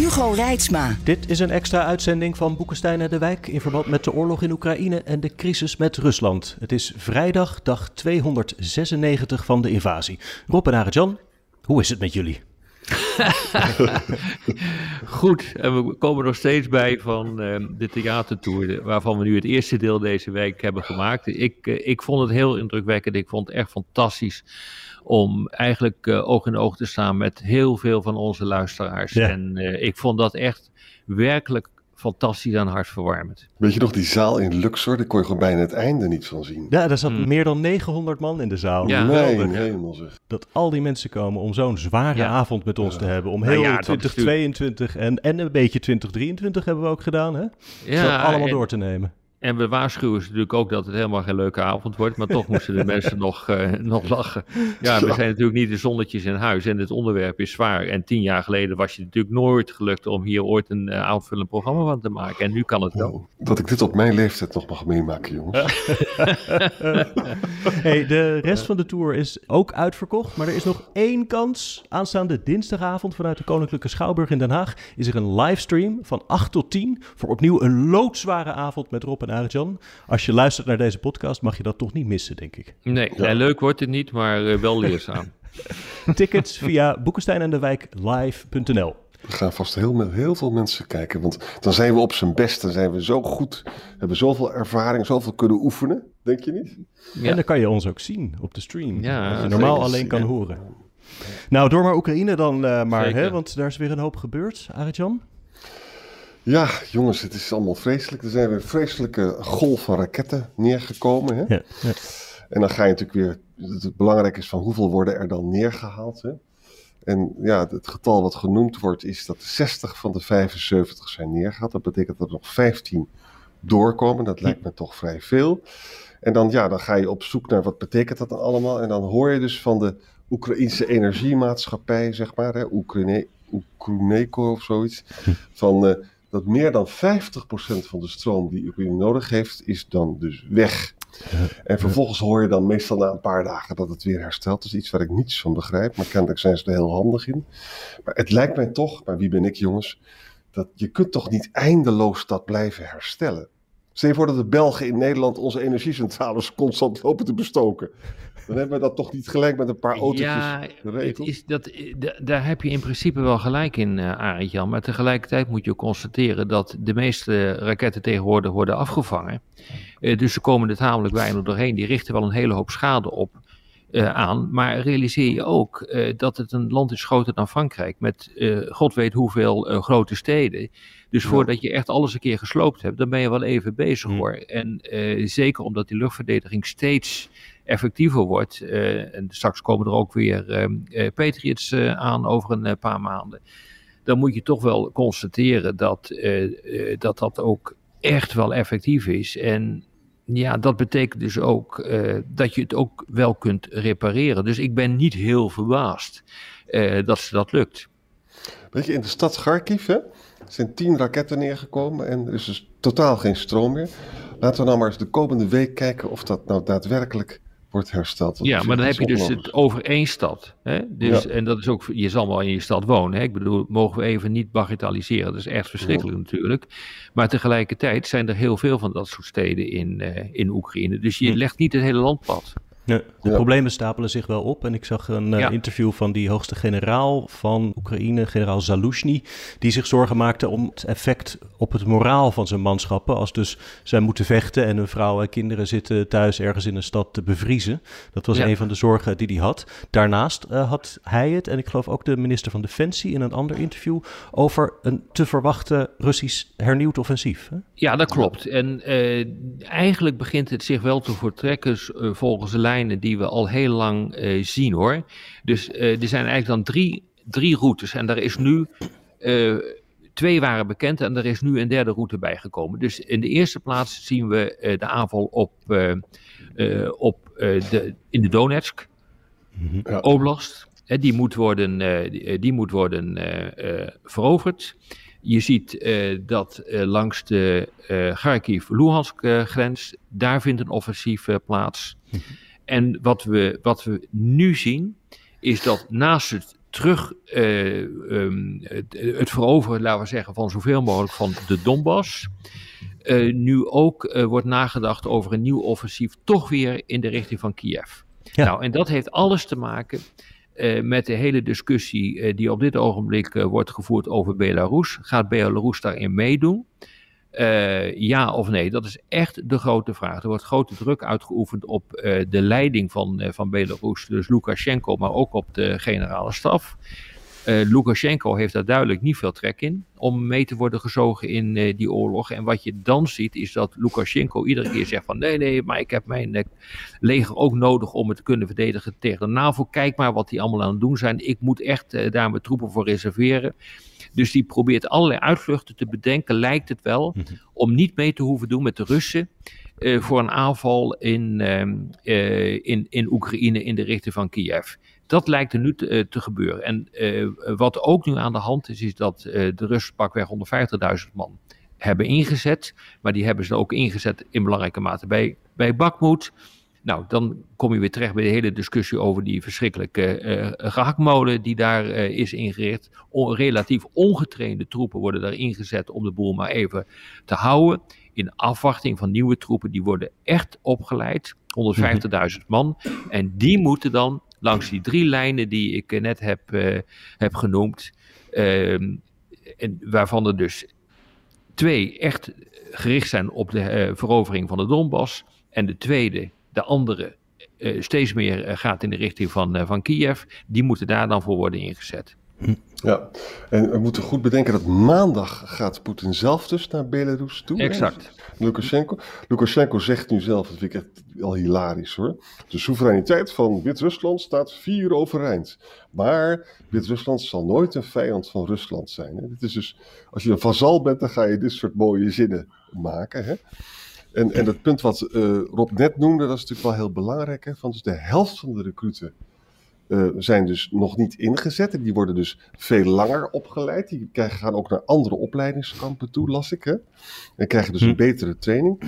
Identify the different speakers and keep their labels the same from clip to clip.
Speaker 1: Hugo Reitsma.
Speaker 2: Dit is een extra uitzending van Boekenstein en de Wijk in verband met de oorlog in Oekraïne en de crisis met Rusland. Het is vrijdag, dag 296 van de invasie. Rob en Arjan, hoe is het met jullie?
Speaker 3: Goed, en we komen nog steeds bij van uh, de theatertour, waarvan we nu het eerste deel deze week hebben gemaakt. Ik, uh, ik vond het heel indrukwekkend, ik vond het echt fantastisch om eigenlijk uh, oog in oog te staan met heel veel van onze luisteraars. Ja. En ik vond dat echt werkelijk fantastisch en hartverwarmend.
Speaker 4: Weet je nog, die zaal in Luxor, daar kon je gewoon bijna het einde niet van zien.
Speaker 2: Ja, daar zat hmm. meer dan 900 man in de zaal.
Speaker 4: Ja. Nee, helemaal zeg.
Speaker 2: Dat al die mensen komen om zo'n zware ja. avond met ons ja. te hebben. Om heel nou ja, 2022 en, en een beetje 2023 hebben we ook gedaan, hè? Ja, allemaal en, door te nemen.
Speaker 3: En we waarschuwen ze natuurlijk ook dat het helemaal geen leuke avond wordt. Maar toch moesten de mensen nog, uh, nog lachen. Ja, we zijn natuurlijk niet de zonnetjes in huis. En het onderwerp is zwaar. En tien jaar geleden was je natuurlijk nooit gelukt om hier ooit een uh, aanvullend programma van te maken. En nu kan het wel.
Speaker 4: Dat ik dit op mijn leeftijd nog mag meemaken, jongens.
Speaker 2: hey, de rest van de tour is ook uitverkocht. Maar er is nog één kans. Aanstaande dinsdagavond vanuit de Koninklijke Schouwburg in Den Haag is er een livestream van 8 tot 10. Voor opnieuw een loodzware avond met Rob en Arjan. Als je luistert naar deze podcast, mag je dat toch niet missen, denk ik.
Speaker 3: Nee, ja. leuk wordt het niet, maar uh, wel leerzaam.
Speaker 2: Tickets via Boekenstein en de Wijk live.nl.
Speaker 4: Er gaan vast heel, heel veel mensen kijken, want dan zijn we op zijn best. Dan zijn we zo goed, hebben zoveel ervaring, zoveel kunnen oefenen, denk je niet?
Speaker 2: Ja. En dan kan je ons ook zien op de stream, ja, wat je normaal zeker. alleen kan horen. Nou, door maar Oekraïne dan uh, maar, hè, want daar is weer een hoop gebeurd, Arjan.
Speaker 4: Ja, jongens, het is allemaal vreselijk. Er zijn weer vreselijke golf van raketten neergekomen. Hè? Ja, ja. En dan ga je natuurlijk weer. Het belangrijk is van hoeveel worden er dan neergehaald. Hè? En ja, het getal wat genoemd wordt is dat 60 van de 75 zijn neergehaald. Dat betekent dat er nog 15 doorkomen. Dat lijkt me toch vrij veel. En dan, ja, dan ga je op zoek naar wat betekent dat dan allemaal. En dan hoor je dus van de Oekraïnse energiemaatschappij, zeg maar, hè, Oekraïne, Oekruneco of zoiets. Van uh, dat meer dan 50% van de stroom die Oekraïne nodig heeft, is dan dus weg. En vervolgens hoor je dan meestal na een paar dagen dat het weer herstelt. Dat is iets waar ik niets van begrijp, maar kennelijk zijn ze er heel handig in. Maar het lijkt mij toch, maar wie ben ik jongens, dat je kunt toch niet eindeloos dat blijven herstellen. Stel je voor dat de Belgen in Nederland onze energiecentrales constant lopen te bestoken. Dan hebben we dat toch niet gelijk met een paar autootjes
Speaker 3: ja, geregeld? Is dat, daar heb je in principe wel gelijk in, uh, Arend Jan. Maar tegelijkertijd moet je constateren dat de meeste raketten tegenwoordig worden afgevangen. Uh, dus ze komen er tamelijk weinig doorheen. Die richten wel een hele hoop schade op. Uh, aan. Maar realiseer je ook uh, dat het een land is groter dan Frankrijk. Met god weet hoeveel grote steden. Dus voordat je echt alles een keer gesloopt hebt, dan ben je wel even bezig hoor. En zeker omdat die luchtverdediging steeds effectiever wordt. en straks komen er ook weer Patriots aan over een paar maanden. Dan moet je toch wel constateren dat, dat dat ook echt wel effectief is. En ja, dat betekent dus ook dat je het ook wel kunt repareren. Dus ik ben niet heel verbaasd dat ze dat lukt.
Speaker 4: Weet je, in de stad Kharkiv hè, zijn tien raketten neergekomen en er is dus totaal geen stroom meer. Laten we nou maar eens de komende week kijken of dat nou daadwerkelijk wordt hersteld.
Speaker 3: Ja, maar dan heb je dus het over één stad. Hè? Dus, En dat is ook, je zal wel in je stad wonen. Hè? Ik bedoel, mogen we even niet bagatelliseren. Dat is echt verschrikkelijk natuurlijk. Maar tegelijkertijd zijn er heel veel van dat soort steden in, uh, in Oekraïne. Dus je legt niet het hele land plat.
Speaker 2: De problemen stapelen zich wel op. En ik zag een uh, interview van die hoogste generaal van Oekraïne, generaal Zalushny, die zich zorgen maakte om het effect op het moraal van zijn manschappen. Als dus zij moeten vechten en hun vrouwen en kinderen zitten thuis ergens in een stad te bevriezen. Dat was ja. een van de zorgen die hij had. Daarnaast uh, had hij het, en ik geloof ook de minister van Defensie in een ander interview, over een te verwachten Russisch hernieuwd offensief. Hè?
Speaker 3: Ja, dat klopt. En uh, eigenlijk begint het zich wel te vertrekken volgens de lijn die we al heel lang uh, zien hoor. Dus uh, er zijn eigenlijk dan drie, drie routes. En daar is nu twee waren bekend en er is nu een derde route bijgekomen. Dus in de eerste plaats zien we de aanval op, op, de, in de Donetsk, ja. Oblast. die moet worden, die moet worden veroverd. Je ziet uh, dat uh, langs de uh, Kharkiv-Luhansk-grens, daar vindt een offensief plaats. En wat we, wat we nu zien, is dat naast het terug, um, het, het, veroveren, laten we zeggen, van zoveel mogelijk van de Donbass, nu ook wordt nagedacht over een nieuw offensief, toch weer in de richting van Kiev. Ja. Nou, en dat heeft alles te maken uh, met de hele discussie uh, die op dit ogenblik uh, wordt gevoerd over Belarus. Gaat Belarus daarin meedoen? Ja of nee? Dat is echt de grote vraag. Er wordt grote druk uitgeoefend op de leiding van, van Belarus, dus Lukashenko, maar ook op de generale staf. Uh, Lukashenko heeft daar duidelijk niet veel trek in om mee te worden gezogen in uh, die oorlog. En wat je dan ziet is dat Lukashenko iedere keer zegt van nee, nee, maar ik heb mijn uh, leger ook nodig om het te kunnen verdedigen tegen de NAVO. Kijk maar wat die allemaal aan het doen zijn. Ik moet echt daar mijn troepen voor reserveren. Dus die probeert allerlei uitvluchten te bedenken, lijkt het wel, mhm. om niet mee te hoeven doen met de Russen. voor een aanval in, ehm, in, in Oekraïne in de richting van Kiev dat lijkt er nu te, eh, te gebeuren. En uh, wat ook nu aan de hand is, is dat uh, de Russen pakweg 150.000 man hebben ingezet. Maar die hebben ze ook ingezet in belangrijke mate bij, bij Bakmoed. Nou, dan kom je weer terecht bij de hele discussie over die verschrikkelijke uh, gehaktmolen die daar uh, is ingericht. O relatief ongetrainde troepen worden daar ingezet om de boel maar even te houden. In afwachting van nieuwe troepen, die worden echt opgeleid. 150.000 man. En die moeten dan langs die drie lijnen die ik eh, net heb, uh, heb genoemd. Uh, en waarvan er dus twee echt gericht zijn op de uh, verovering van de Donbass. En de tweede, de andere, steeds meer gaat in de richting van, van Kiev. Die moeten daar dan voor worden ingezet.
Speaker 4: Ja, en we moeten goed bedenken dat maandag gaat Poetin zelf dus naar Belarus toe.
Speaker 3: Exact.
Speaker 4: Lukashenko. Lukashenko zegt nu zelf, dat vind ik echt wel hilarisch hoor. De soevereiniteit van Wit-Rusland staat vier overeind. Maar Wit-Rusland zal nooit een vijand van Rusland zijn. Hè? Dit is dus, als je een vazal bent, dan ga je dit soort mooie zinnen maken. Hè? En, en het punt wat uh, Rob net noemde, dat is natuurlijk wel heel belangrijk. Hè? Van dus de helft van de recruten uh, zijn dus nog niet ingezet. En die worden dus veel langer opgeleid. Die krijgen, gaan ook naar andere opleidingskampen toe, las ik. Hè? En krijgen dus een hm. betere training.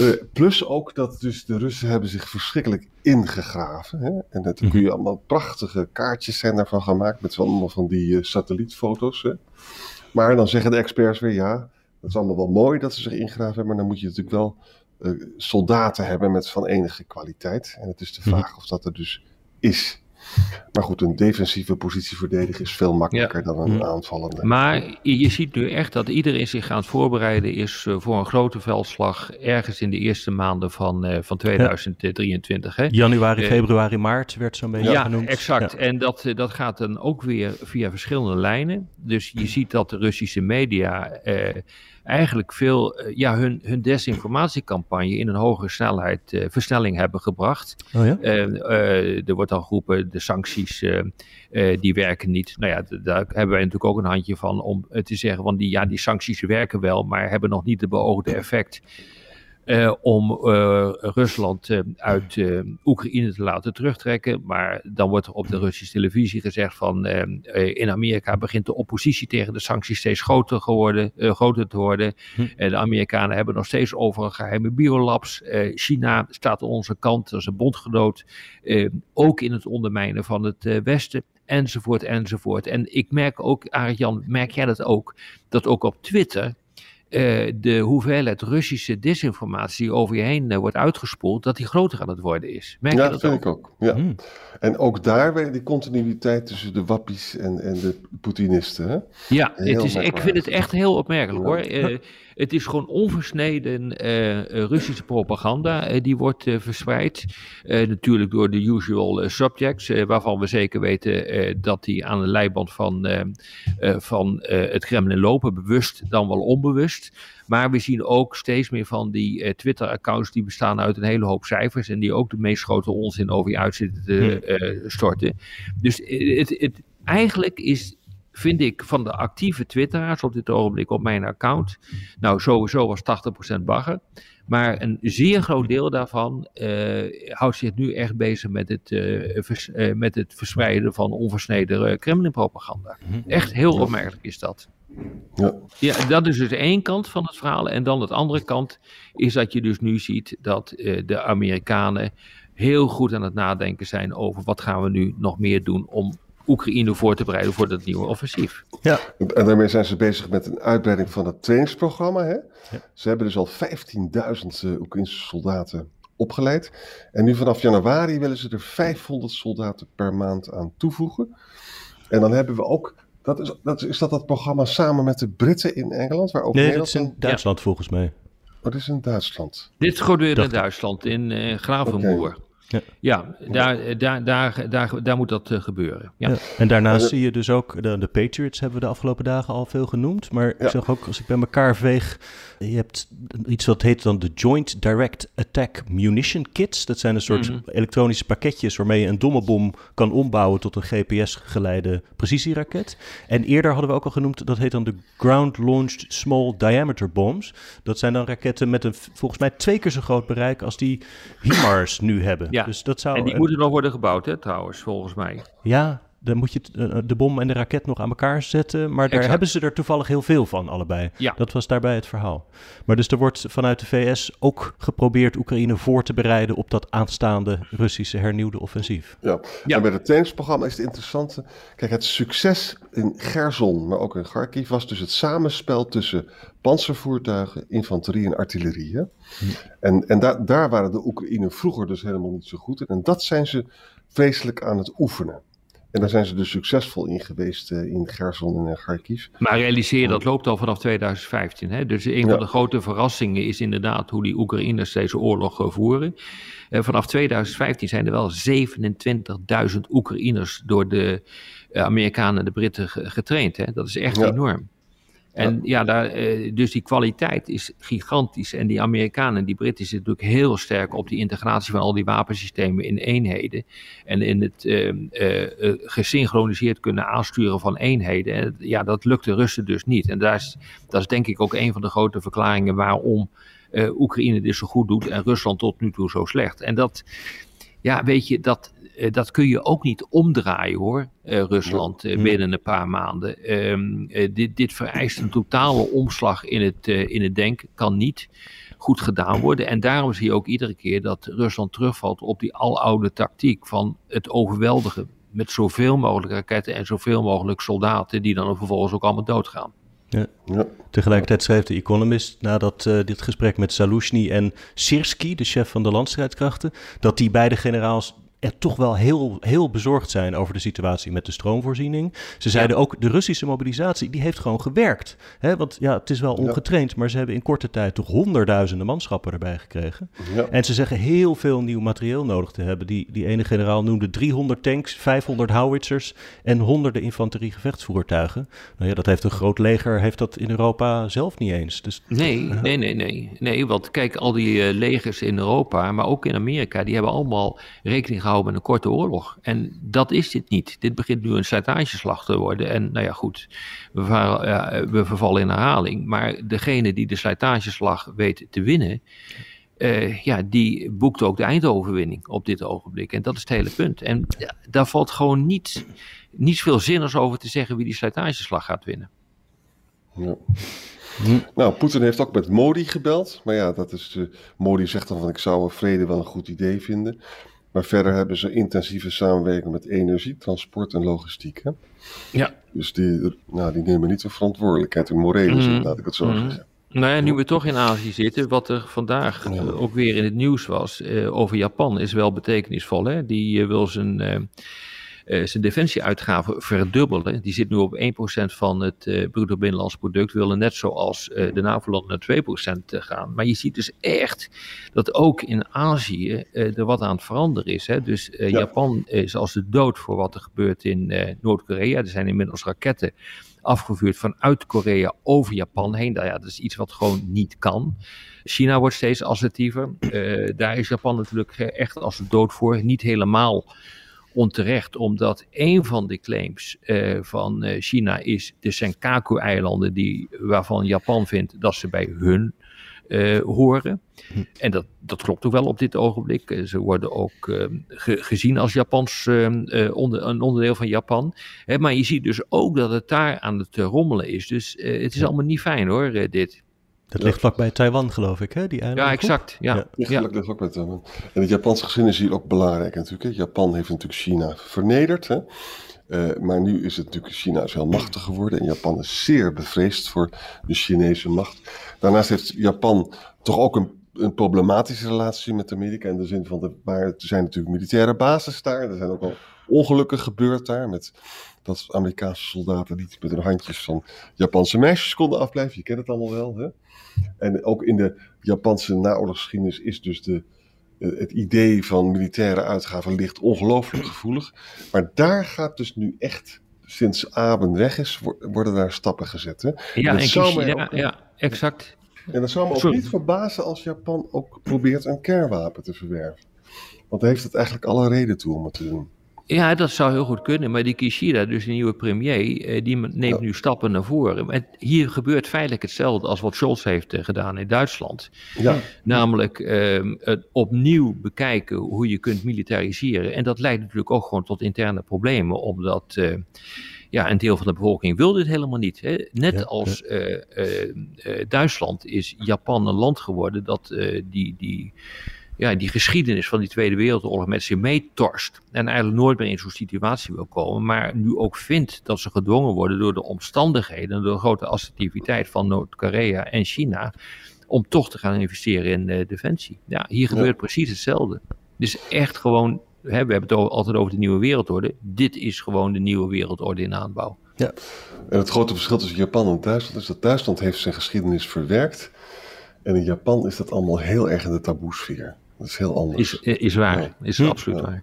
Speaker 4: Uh, plus ook dat dus de Russen hebben zich verschrikkelijk ingegraven. Hè? En dat kun je hm. allemaal prachtige kaartjes zijn daarvan gemaakt. Met allemaal van die uh, satellietfoto's. Hè? Maar dan zeggen de experts weer ja. Dat is allemaal wel mooi dat ze zich ingegraven hebben. Maar dan moet je natuurlijk wel soldaten hebben met van enige kwaliteit. En het is de hm. vraag of dat er dus is. Maar goed, een defensieve positie verdedigen is veel makkelijker dan een mm. aanvallende.
Speaker 3: Maar je ziet nu echt dat iedereen zich aan het voorbereiden is eh, voor een grote veldslag ergens in de eerste maanden van, uh, van 2023. Hè?
Speaker 2: Januari, eh, februari, maart werd zo'n beetje
Speaker 3: ja,
Speaker 2: genoemd.
Speaker 3: Exact. Ja, En dat, dat gaat dan ook weer via verschillende lijnen. Dus je ziet dat de Russische media eigenlijk veel uh, ja, hun, hun desinformatiecampagne in een hogere snelheid, uh, versnelling hebben gebracht. Oh ja? uh, er wordt al geroepen, de sancties die werken niet. Nou ja, daar hebben wij natuurlijk ook een handje van om te zeggen van die, ja, die sancties werken wel, maar hebben nog niet de beoogde effect. Uh, om uh, Rusland uh, uit Oekraïne te laten terugtrekken. Maar dan wordt er op de Russische televisie gezegd van in Amerika begint de oppositie tegen de sancties steeds groter, geworden, groter te worden. Hm. de Amerikanen hebben nog steeds over geheime biolabs. China staat aan onze kant als een bondgenoot. ook in het ondermijnen van het Westen enzovoort, enzovoort. En ik merk ook, Arjan, merk jij dat ook, dat ook op Twitter uh, de hoeveelheid Russische desinformatie over je heen uh, wordt uitgespoeld, dat die groter aan het worden is.
Speaker 4: Merk ja, je dat, vind ik ook. Ja. Hmm. En ook daar weer die continuïteit tussen de wappies en, en de Poetinisten. Hè?
Speaker 3: Ja, het is, ik vind het echt heel opmerkelijk hoor. Uh, het is gewoon onversneden Russische propaganda die wordt verspreid. natuurlijk door de usual subjects, waarvan we zeker weten dat die aan de leiband van, van het Kremlin lopen, bewust dan wel onbewust. Maar we zien ook steeds meer van die uh, Twitter-accounts die bestaan uit een hele hoop cijfers. En die ook de meest grote onzin over je uit zitten te uh, storten. Dus het, het, eigenlijk is vind ik van de actieve twitteraars op dit ogenblik op mijn account, nou sowieso was 80% bagger, maar een zeer groot deel daarvan uh, houdt zich nu echt bezig met het, uh, vers, uh, met het verspreiden van onversneden Kremlin-propaganda. Mhm. Echt heel opmerkelijk is dat. Ja. ja, dat is dus één kant van het verhaal. En dan de andere kant is dat je dus nu ziet dat de Amerikanen heel goed aan het nadenken zijn over wat gaan we nu nog meer doen om Oekraïne voor te bereiden voor dat nieuwe offensief.
Speaker 4: Ja. En daarmee zijn ze bezig met een uitbreiding van het trainingsprogramma. Hè? Ja. Ze hebben dus al 15.000 uh, Oekraïnse soldaten opgeleid. En nu vanaf januari willen ze er 500 soldaten per maand aan toevoegen. En dan hebben we ook. Dat is, dat is, dat dat programma samen met de Britten in Engeland? Waar ook
Speaker 2: nee, Nederland dat is in Duitsland volgens mij.
Speaker 4: Wat is in Duitsland?
Speaker 3: Dit gebeurt in Duitsland, in uh, Gravenmoer. Ja, ja daar, daar, daar, daar, daar moet dat uh, gebeuren. Ja.
Speaker 2: En daarnaast zie je dus ook, de, de Patriots hebben we de afgelopen dagen al veel genoemd. Maar ik zag ook, als ik bij elkaar veeg, je hebt iets wat heet dan de Joint Direct Attack Munition Kits. Dat zijn een soort mhm. elektronische pakketjes waarmee je een domme bom kan ombouwen tot een GPS-geleide precisieraket. En eerder hadden we ook al genoemd, dat heet dan de Ground Launched Small Diameter Bombs. Dat zijn dan raketten met een volgens mij twee keer zo groot bereik als die HIMARS nu hebben.
Speaker 3: Ja, dus dat zou, en die moeten nog worden gebouwd, hè, trouwens, volgens mij.
Speaker 2: Ja, dan moet je eh, de bom en de raket nog aan elkaar zetten. Maar daar hebben ze er toevallig heel veel van, allebei. Ja. Dat was daarbij het verhaal. Maar dus er wordt vanuit de VS ook geprobeerd Oekraïne voor te bereiden op dat aanstaande Russische hernieuwde offensief.
Speaker 4: Ja, ja. en bij het trainingsprogramma is het interessante. Kijk, het succes in Gerson, maar ook in Kharkiv, was dus het samenspel tussen panzervoertuigen, infanterie en artillerie. Hm. En, en daar daar waren de Oekraïne vroeger dus helemaal niet zo goed in. En dat zijn ze vreselijk aan het oefenen. En daar zijn ze dus succesvol in geweest uh, in Gerson en Kharkiv.
Speaker 3: Maar realiseer, dat loopt al vanaf 2015. Hè? Dus een van de grote verrassingen is inderdaad hoe die Oekraïners deze oorlog uh, voeren. Uh, vanaf 2015 zijn er wel 27.000 Oekraïners door de Amerikanen en de Britten getraind. Hè? Dat is echt enorm. En ja, daar, eh, dus die kwaliteit is gigantisch. En die Amerikanen die Britten zitten natuurlijk heel sterk op die integratie van al die wapensystemen in eenheden. En in het uh, uh, gesynchroniseerd kunnen aansturen van eenheden. En, ja, dat lukt de Russen dus niet. En daar is, dat is denk ik ook een van de grote verklaringen waarom Oekraïne dit zo goed doet en Rusland tot nu toe zo slecht. En dat, ja, weet je, dat, eh, dat kun je ook niet omdraaien hoor, uh, Rusland, uh, binnen een paar maanden. Um, dit, dit vereist een totale omslag in het, in het denken, kan niet goed gedaan worden. En daarom zie je ook iedere keer dat Rusland terugvalt op die aloude tactiek van het overweldigen met zoveel mogelijk raketten en zoveel mogelijk soldaten die dan vervolgens ook allemaal doodgaan.
Speaker 2: Ja. ja. Tegelijkertijd schreef de Economist nadat uh, dit gesprek met Salushny en Sirski, de chef van de landstrijdkrachten, dat die beide generaals er toch wel heel, heel bezorgd zijn over de situatie met de stroomvoorziening. Ze zeiden ook, de Russische mobilisatie, die heeft gewoon gewerkt. Hè? Want ja, het is wel ongetraind, maar ze hebben in korte tijd toch honderdduizenden manschappen erbij gekregen. Ja. En ze zeggen heel veel nieuw materieel nodig te hebben. Die, die ene generaal noemde 300 tanks, 500 howitzers en honderden infanterie gevechtsvoertuigen. Nou ja, dat heeft een groot leger, heeft dat in Europa zelf niet eens. Dus,
Speaker 3: nee, nee, nee, nee, nee. Want kijk, al die uh, legers in Europa, maar ook in Amerika, die hebben allemaal rekening gehouden met een korte oorlog. En dat is dit niet. Dit begint nu een slijtageslag te worden. En nou ja, goed, we, we vervallen in herhaling. Maar degene die de slijtageslag weet te winnen, uh, ja, die boekt ook de eindoverwinning op dit ogenblik. En dat is het hele punt. En ja, daar valt gewoon niet, niet veel zinnigs over te zeggen wie die slijtageslag gaat winnen.
Speaker 4: Ja. Hm. Nou, Poetin heeft ook met Modi gebeld. Maar ja, dat is, uh, Modi zegt dan van ik zou vrede wel een goed idee vinden. Maar verder hebben ze intensieve samenwerking met energie, transport en logistiek. Hè?
Speaker 3: Ja.
Speaker 4: Dus die, nou, die nemen niet de verantwoordelijkheid in morele zin, mm. laat ik het zo mm. zeggen.
Speaker 3: Nou ja, nu we toch in Azië zitten, wat er vandaag uh, ook weer in het nieuws was uh, over Japan, is wel betekenisvol. Hè? Die uh, wil zijn uh, zijn defensieuitgaven verdubbelen. Die zit nu op 1% van het uh, bruto binnenlands product. Willen net zoals uh, de NAVO-landen naar 2% gaan. Maar je ziet dus echt dat ook in Azië er wat aan het veranderen is. Hè? Dus Japan is als de dood voor wat er gebeurt in Noord-Korea. Er zijn inmiddels raketten afgevuurd vanuit Korea over Japan heen. Nou ja, dat is iets wat gewoon niet kan. China wordt steeds assertiever. daar is Japan natuurlijk echt als de dood voor. Niet helemaal onterecht, omdat een van de claims van China is de Senkaku-eilanden, die, waarvan Japan vindt dat ze bij hun uh, horen. Hm. En dat, dat klopt ook wel op dit ogenblik. Eh, ze worden ook uh, gezien als Japans, onder, een onderdeel van Japan. Hè, maar je ziet dus ook dat het daar aan het rommelen is. Dus het is allemaal niet fijn hoor, dit.
Speaker 2: Dat ligt vlakbij Taiwan, geloof ik, hè? Die
Speaker 3: ja, exact. Ja. Ja.
Speaker 4: Ja. ligt ook bij Taiwan. En het Japanse gezin is hier ook belangrijk natuurlijk. Hè? Japan heeft natuurlijk China vernederd. Hè? Uh, maar nu is het natuurlijk, China is heel machtig geworden en Japan is zeer bevreesd voor de Chinese macht. Daarnaast heeft Japan toch ook een, een problematische relatie met Amerika in de zin van, de, maar er zijn natuurlijk militaire bases daar. Er zijn ook al ongelukken gebeurd daar met dat Amerikaanse soldaten niet met hun handjes van Japanse meisjes konden afblijven. Je kent het allemaal wel. Hè? En ook in de Japanse naoorlogsgeschiedenis is dus de, eh, het idee van militaire uitgaven ligt ongelooflijk gevoelig. Maar daar gaat dus nu echt, sinds Aben weg is, worden daar stappen gezet. Hè?
Speaker 3: Ja, en ja, ja, exact.
Speaker 4: En dat zou me ook niet verbazen als Japan ook probeert een kernwapen te verwerven. Want daar heeft het eigenlijk alle reden toe om het te doen.
Speaker 3: Ja, dat zou heel goed kunnen. Maar die Kishida, dus de nieuwe premier, eh, die neemt nu stappen naar voren. En hier gebeurt feitelijk hetzelfde als wat Scholz heeft eh, gedaan in Duitsland. Ja. Namelijk ehm, het opnieuw bekijken hoe je kunt militariseren. En dat leidt natuurlijk ook gewoon tot interne problemen, omdat... Uh, ja, een deel van de bevolking wil dit helemaal niet. Hè. Net als Duitsland is Japan een land geworden dat die, die ja, die geschiedenis van die Tweede Wereldoorlog met zich meetorst. En eigenlijk nooit meer in zo'n situatie wil komen. Maar nu ook vindt dat ze gedwongen worden door de omstandigheden. Door de grote assertiviteit van Noord-Korea en China. Om toch te gaan investeren in uh, defensie. Ja, hier gebeurt precies hetzelfde. Dus echt gewoon. Hè, we hebben het altijd over de nieuwe wereldorde. Dit is gewoon de nieuwe wereldorde in aanbouw.
Speaker 4: Ja, en het grote verschil tussen Japan en Duitsland is dat Duitsland heeft zijn geschiedenis verwerkt. En in Japan is dat allemaal heel erg in de taboesfeer. Dat is heel anders.
Speaker 3: Is, is waar, is hm. absoluut waar.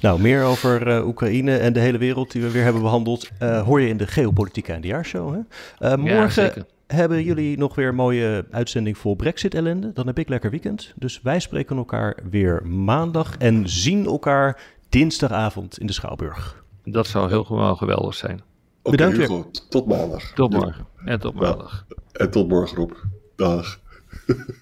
Speaker 2: Nou, meer over uh, Oekraïne en de hele wereld die we weer hebben behandeld, uh, hoor je in de geopolitieke NDR-show. Uh, morgen hebben jullie nog weer een mooie uitzending vol Brexit-ellende. Dan heb ik lekker weekend. Dus wij spreken elkaar weer maandag en zien elkaar dinsdagavond in de Schouwburg.
Speaker 3: Dat zou heel gewoon geweldig zijn.
Speaker 4: Okay, Bedankt weer. Tot maandag.
Speaker 3: Tot morgen. En tot maandag.
Speaker 4: en tot morgen, Rob. Dag.